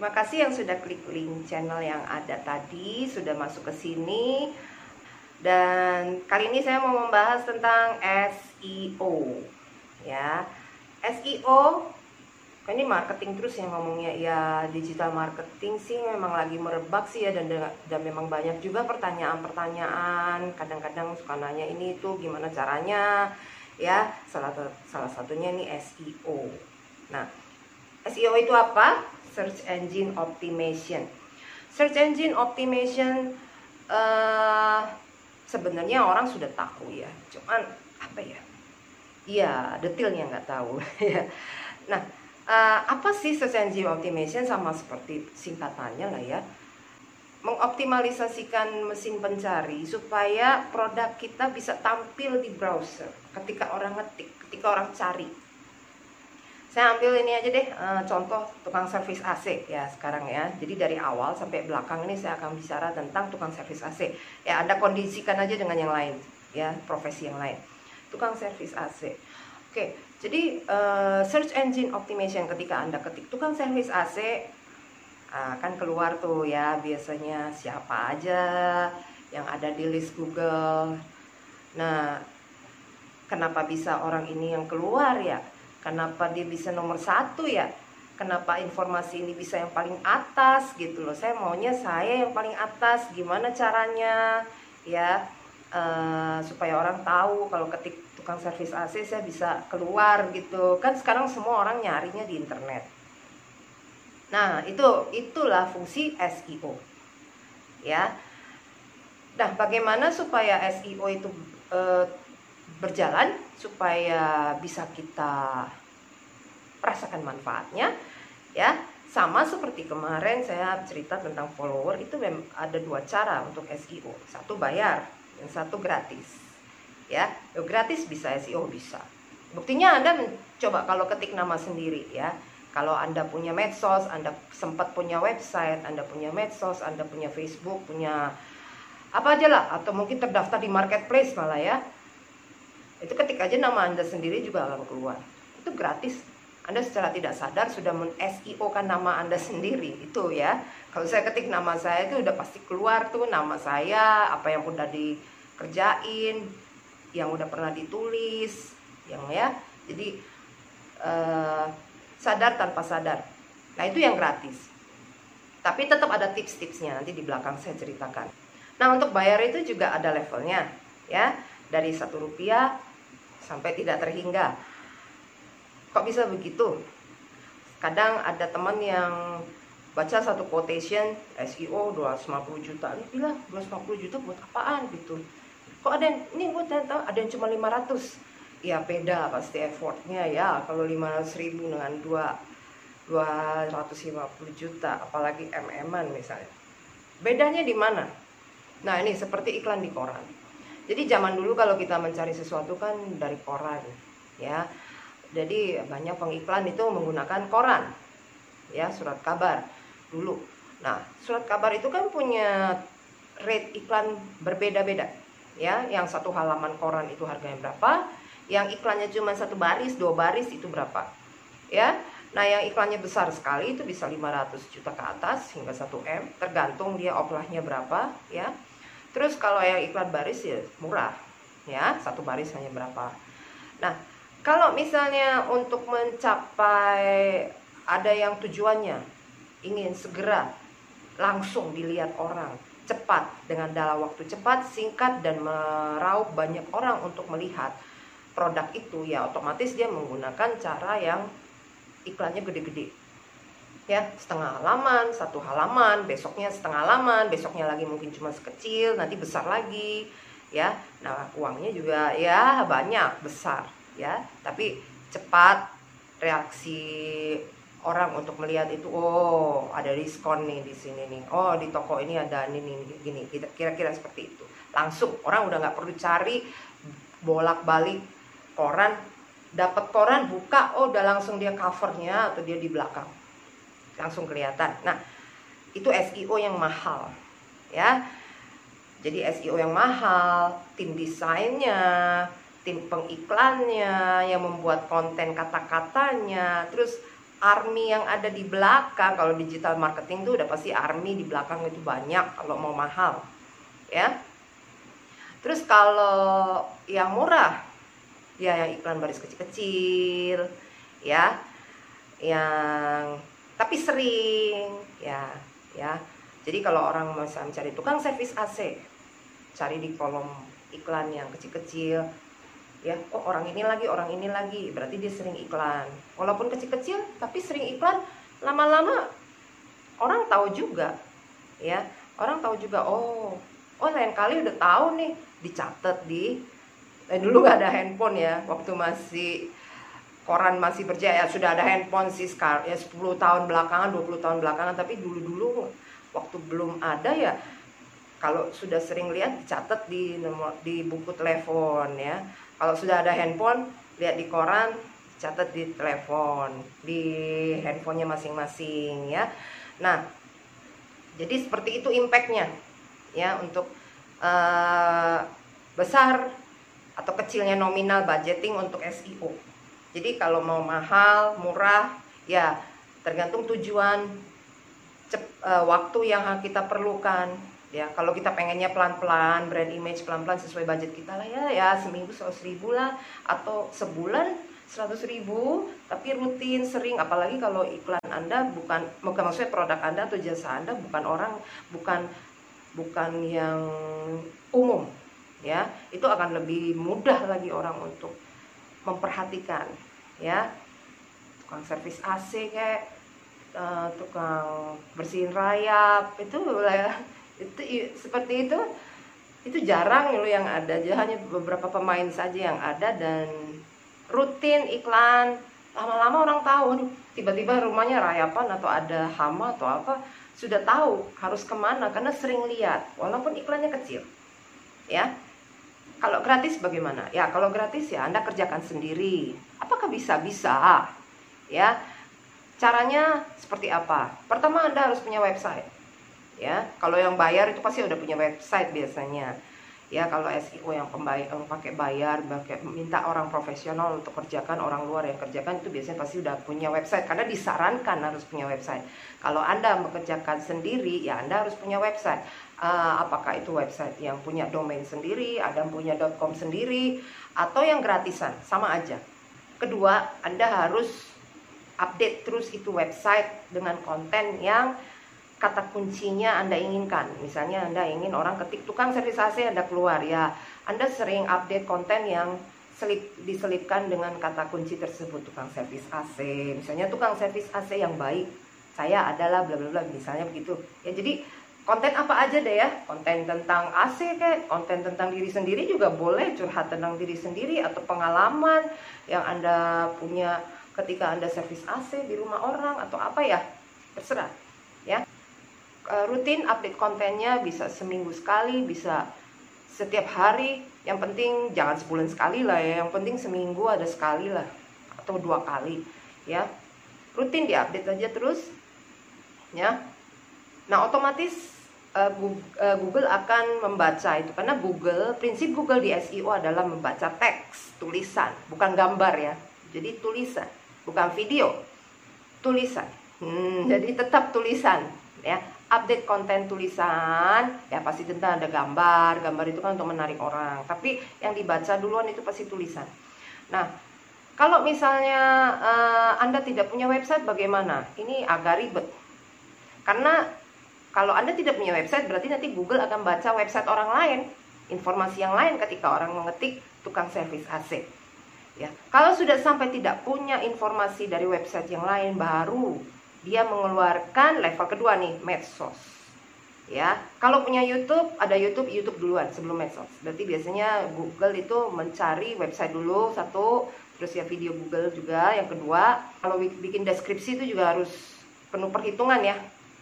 Terima kasih yang sudah klik link channel yang ada tadi, sudah masuk ke sini. Dan kali ini saya mau membahas tentang SEO. Ya. SEO kan ini marketing terus yang ngomongnya ya digital marketing sih memang lagi merebak sih ya dan dan memang banyak juga pertanyaan-pertanyaan kadang-kadang suka nanya ini itu gimana caranya ya salah salah satunya ini SEO nah SEO itu apa search engine optimization. Search engine optimization uh, sebenarnya orang sudah tahu ya. Cuman apa ya? Iya, detailnya nggak tahu. Ya. Nah, uh, apa sih search engine optimization sama seperti singkatannya lah ya? Mengoptimalisasikan mesin pencari supaya produk kita bisa tampil di browser ketika orang ngetik, ketika orang cari. Saya ambil ini aja deh uh, contoh tukang servis AC ya sekarang ya. Jadi dari awal sampai belakang ini saya akan bicara tentang tukang servis AC. Ya Anda kondisikan aja dengan yang lain ya, profesi yang lain. Tukang servis AC. Oke, jadi uh, search engine optimization ketika Anda ketik tukang servis AC akan keluar tuh ya biasanya siapa aja yang ada di list Google. Nah, kenapa bisa orang ini yang keluar ya? Kenapa dia bisa nomor satu ya? Kenapa informasi ini bisa yang paling atas gitu loh? Saya maunya saya yang paling atas. Gimana caranya ya uh, supaya orang tahu kalau ketik tukang servis AC saya bisa keluar gitu kan sekarang semua orang nyarinya di internet nah itu itulah fungsi SEO ya nah bagaimana supaya SEO itu e, berjalan supaya bisa kita rasakan manfaatnya ya. Sama seperti kemarin saya cerita tentang follower itu ada dua cara untuk SEO satu bayar yang satu gratis ya. Gratis bisa SEO bisa. Buktinya anda mencoba kalau ketik nama sendiri ya. Kalau anda punya medsos anda sempat punya website anda punya medsos anda punya Facebook punya apa aja lah atau mungkin terdaftar di marketplace malah ya itu ketik aja nama anda sendiri juga akan keluar. Itu gratis. Anda secara tidak sadar sudah men SEO kan nama anda sendiri itu ya. Kalau saya ketik nama saya itu udah pasti keluar tuh nama saya apa yang udah dikerjain yang udah pernah ditulis yang ya. Jadi uh, sadar tanpa sadar. Nah itu yang gratis. Tapi tetap ada tips-tipsnya nanti di belakang saya ceritakan. Nah untuk bayar itu juga ada levelnya ya. Dari satu rupiah sampai tidak terhingga. Kok bisa begitu? Kadang ada teman yang baca satu quotation SEO 250 juta. Ini bilang 250 juta buat apaan gitu? Kok ada yang ini gue tahu ada yang cuma 500 ya beda pasti effortnya ya. Kalau 500 ribu dengan 2 250 juta apalagi mm misalnya. Bedanya di mana? Nah ini seperti iklan di koran jadi zaman dulu kalau kita mencari sesuatu kan dari koran ya. Jadi banyak pengiklan itu menggunakan koran ya surat kabar dulu. Nah surat kabar itu kan punya rate iklan berbeda-beda ya. Yang satu halaman koran itu harganya berapa yang iklannya cuma satu baris dua baris itu berapa ya. Nah yang iklannya besar sekali itu bisa 500 juta ke atas hingga 1 m tergantung dia oplahnya berapa ya terus kalau yang iklan baris ya murah ya. Satu baris hanya berapa. Nah kalau misalnya untuk mencapai ada yang tujuannya ingin segera langsung dilihat orang cepat dengan dalam waktu cepat, singkat dan meraup banyak orang untuk melihat produk itu ya otomatis dia menggunakan cara yang iklannya gede-gede ya setengah halaman satu halaman besoknya setengah halaman besoknya lagi mungkin cuma sekecil nanti besar lagi ya. Nah uangnya juga ya banyak besar ya. Tapi cepat reaksi orang untuk melihat itu oh ada diskon nih di sini nih oh di toko ini ada ini nih gini kira-kira seperti itu. Langsung orang udah nggak perlu cari bolak-balik koran dapat koran buka oh udah langsung dia covernya atau dia di belakang langsung kelihatan. Nah itu SEO yang mahal ya. Jadi SEO yang mahal tim desainnya tim pengiklannya yang membuat konten kata-katanya terus army yang ada di belakang. Kalau digital marketing tuh udah pasti army di belakang itu banyak kalau mau mahal ya. Terus kalau yang murah ya yang iklan baris kecil-kecil ya. Yang tapi sering ya ya. Jadi kalau orang mau mencari tukang servis AC cari di kolom iklan yang kecil-kecil ya oh orang ini lagi orang ini lagi? Berarti dia sering iklan. Walaupun kecil-kecil tapi sering iklan. Lama-lama orang tahu juga ya. Orang tahu juga oh oh lain kali udah tahu nih. Dicatat di eh, dulu gak ada handphone ya waktu masih koran masih berjaya. Sudah ada handphone sih sekarang. Ya 10 tahun belakangan 20 tahun belakangan. Tapi dulu-dulu waktu belum ada ya kalau sudah sering lihat dicatat di nomor di buku telepon ya. Kalau sudah ada handphone lihat di koran catat di telepon di handphonenya masing-masing ya. Nah jadi seperti itu impactnya ya untuk uh, besar atau kecilnya nominal budgeting untuk SEO jadi kalau mau mahal murah ya tergantung tujuan cep, uh, waktu yang kita perlukan. Ya kalau kita pengennya pelan-pelan brand image pelan-pelan sesuai budget kita lah ya ya seminggu seratus ribu lah atau sebulan seratus ribu. Tapi rutin sering apalagi kalau iklan anda bukan bukan maksudnya produk anda atau jasa anda bukan orang bukan bukan yang umum ya. Itu akan lebih mudah lagi orang untuk memperhatikan ya. Tukang servis AC kayak uh, tukang bersihin rayap itu lah itu seperti itu itu jarang loh yang ada. Hanya beberapa pemain saja yang ada dan rutin iklan. Lama-lama orang tahu tiba-tiba rumahnya rayapan atau ada hama atau apa. Sudah tahu harus ke mana karena sering lihat walaupun iklannya kecil ya kalau gratis bagaimana? Ya kalau gratis ya anda kerjakan sendiri. Apakah bisa? Bisa ya. Caranya seperti apa? Pertama anda harus punya website ya. Kalau yang bayar itu pasti udah punya website biasanya ya kalau SEO yang pembayar yang pakai bayar pakai minta orang profesional untuk kerjakan orang luar yang kerjakan itu biasanya pasti udah punya website. Karena disarankan harus punya website. Kalau anda mengerjakan sendiri ya anda harus punya website. Uh, apakah itu website yang punya domain sendiri ada punya .com sendiri atau yang gratisan sama aja. Kedua anda harus update terus itu website dengan konten yang kata kuncinya Anda inginkan. Misalnya Anda ingin orang ketik tukang servis AC Anda keluar ya. Anda sering update konten yang selip, diselipkan dengan kata kunci tersebut tukang servis AC. Misalnya tukang servis AC yang baik. Saya adalah bla bla bla misalnya begitu. Ya jadi konten apa aja deh ya. Konten tentang AC kayak konten tentang diri sendiri juga boleh curhat tentang diri sendiri atau pengalaman yang Anda punya ketika Anda servis AC di rumah orang atau apa ya. Terserah. Eh, rutin update kontennya bisa seminggu sekali bisa setiap hari. Yang penting jangan sebulan sekali lah ya yang penting seminggu ada sekali lah atau dua kali ya. Rutin diupdate aja terus ya. Nah otomatis uh, Google akan membaca itu karena Google prinsip Google di SEO adalah membaca teks tulisan bukan gambar ya. Jadi tulisan bukan video tulisan. Hmm, jadi tetap tulisan ya update konten tulisan ya pasti tentu ada gambar gambar itu kan untuk menarik orang. Tapi yang dibaca duluan itu pasti tulisan. Nah kalau misalnya uh, anda tidak punya website bagaimana? Ini agak ribet. Karena kalau anda tidak punya website berarti nanti Google akan baca website orang lain informasi yang lain ketika orang mengetik tukang servis AC ya kalau sudah sampai tidak punya informasi dari website yang lain baru dia mengeluarkan level kedua nih medsos. Ya kalau punya YouTube ada YouTube YouTube duluan sebelum medsos. Berarti biasanya Google itu mencari website dulu satu terus ya video Google juga yang kedua kalau bikin deskripsi itu juga harus penuh perhitungan ya.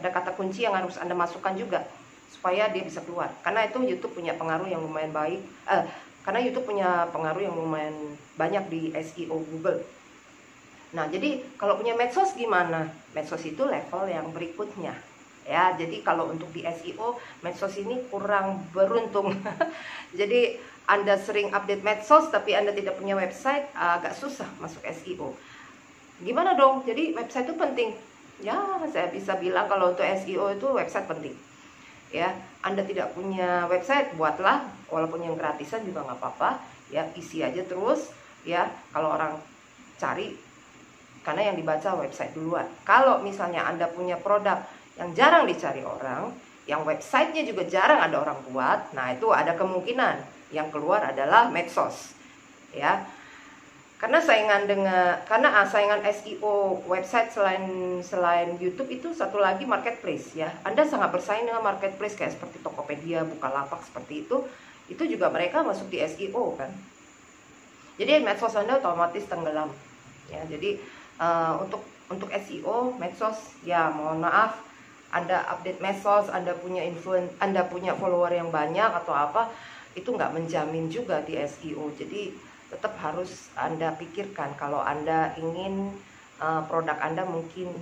Ada kata kunci yang harus anda masukkan juga supaya dia bisa keluar. Karena itu YouTube punya pengaruh yang lumayan baik eh, karena YouTube punya pengaruh yang lumayan banyak di SEO Google Nah, jadi kalau punya medsos gimana? Medsos itu level yang berikutnya. Ya, jadi kalau untuk di SEO, medsos ini kurang beruntung. jadi Anda sering update medsos tapi Anda tidak punya website, agak susah masuk SEO. gimana dong jadi website itu penting ya saya bisa bilang kalau untuk SEO itu website penting ya Anda tidak punya website buatlah walaupun yang gratisan juga nggak apa-apa ya isi aja terus ya kalau orang cari karena yang dibaca website duluan. Kalau misalnya Anda punya produk yang jarang dicari orang yang websitenya juga jarang ada orang buat nah itu ada kemungkinan yang keluar adalah medsos ya. Karena saingan dengan karena ah, saingan SEO website selain selain YouTube itu satu lagi marketplace ya. Anda sangat bersaing dengan marketplace kayak seperti Tokopedia Bukalapak seperti itu itu juga mereka masuk di SEO kan. Jadi medsos Anda otomatis tenggelam ya. Jadi uh, untuk untuk SEO medsos ya mohon maaf. Anda update medsos Anda punya influence Anda punya follower yang banyak atau apa itu nggak menjamin juga di SEO jadi tetap harus Anda pikirkan kalau Anda ingin uh, produk Anda mungkin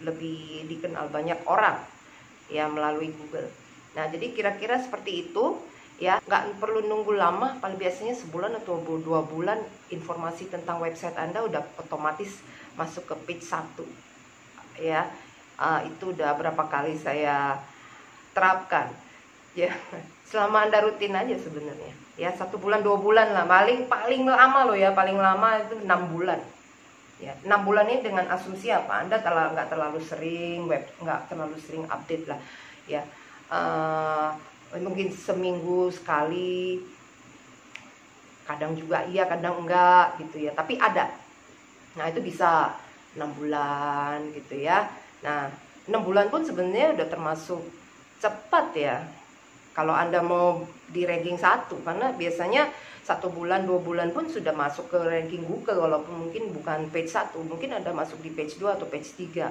lebih dikenal banyak orang ya melalui Google. Nah, jadi kira-kira seperti itu ya, nggak perlu nunggu lama, paling biasanya sebulan atau dua bulan informasi tentang website Anda udah otomatis masuk ke page 1 ya. Uh, itu udah berapa kali saya terapkan. Ya selama anda rutin aja sebenarnya. Ya satu bulan dua bulan lah. Paling paling lama loh ya paling lama itu enam bulan. Ya enam bulan ini dengan asumsi apa? Anda terlalu nggak terlalu sering web nggak terlalu sering update lah. Ya uh, mungkin seminggu sekali. Kadang juga iya kadang enggak gitu ya. Tapi ada. Nah itu bisa enam bulan gitu ya. Nah enam bulan pun sebenarnya udah termasuk cepat ya. Kalau anda mau di ranking satu karena biasanya satu bulan dua bulan pun sudah masuk ke ranking Google walaupun mungkin bukan page satu. Mungkin anda masuk di page 2 atau page 3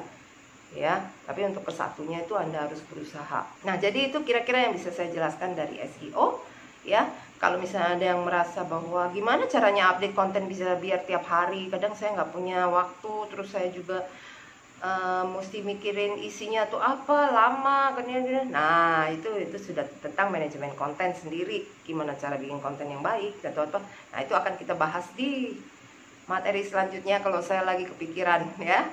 ya. Tapi untuk ke satunya itu anda harus berusaha. Nah jadi itu kira-kira yang bisa saya jelaskan dari SEO ya. Kalau misalnya ada yang merasa bahwa gimana caranya update konten bisa biar tiap hari kadang saya nggak punya waktu terus saya juga uh, mesti mikirin isinya tuh apa lama kan nah itu itu sudah tentang manajemen konten sendiri. Gimana cara bikin konten yang baik atau atau nah itu akan kita bahas di materi selanjutnya kalau saya lagi kepikiran ya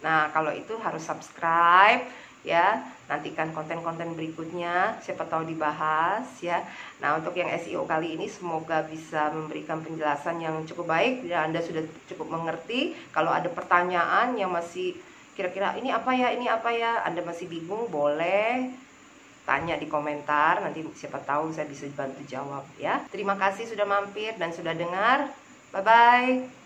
nah kalau itu harus subscribe ya. Nantikan konten-konten berikutnya siapa tahu dibahas ya. Nah untuk yang SEO kali ini semoga bisa memberikan penjelasan yang cukup baik dan anda sudah cukup mengerti. Kalau ada pertanyaan yang masih kira-kira ini apa ya ini apa ya? Anda masih bingung boleh tanya di komentar. Nanti siapa tahu saya bisa bantu jawab ya. Terima kasih sudah mampir dan sudah dengar. Bye bye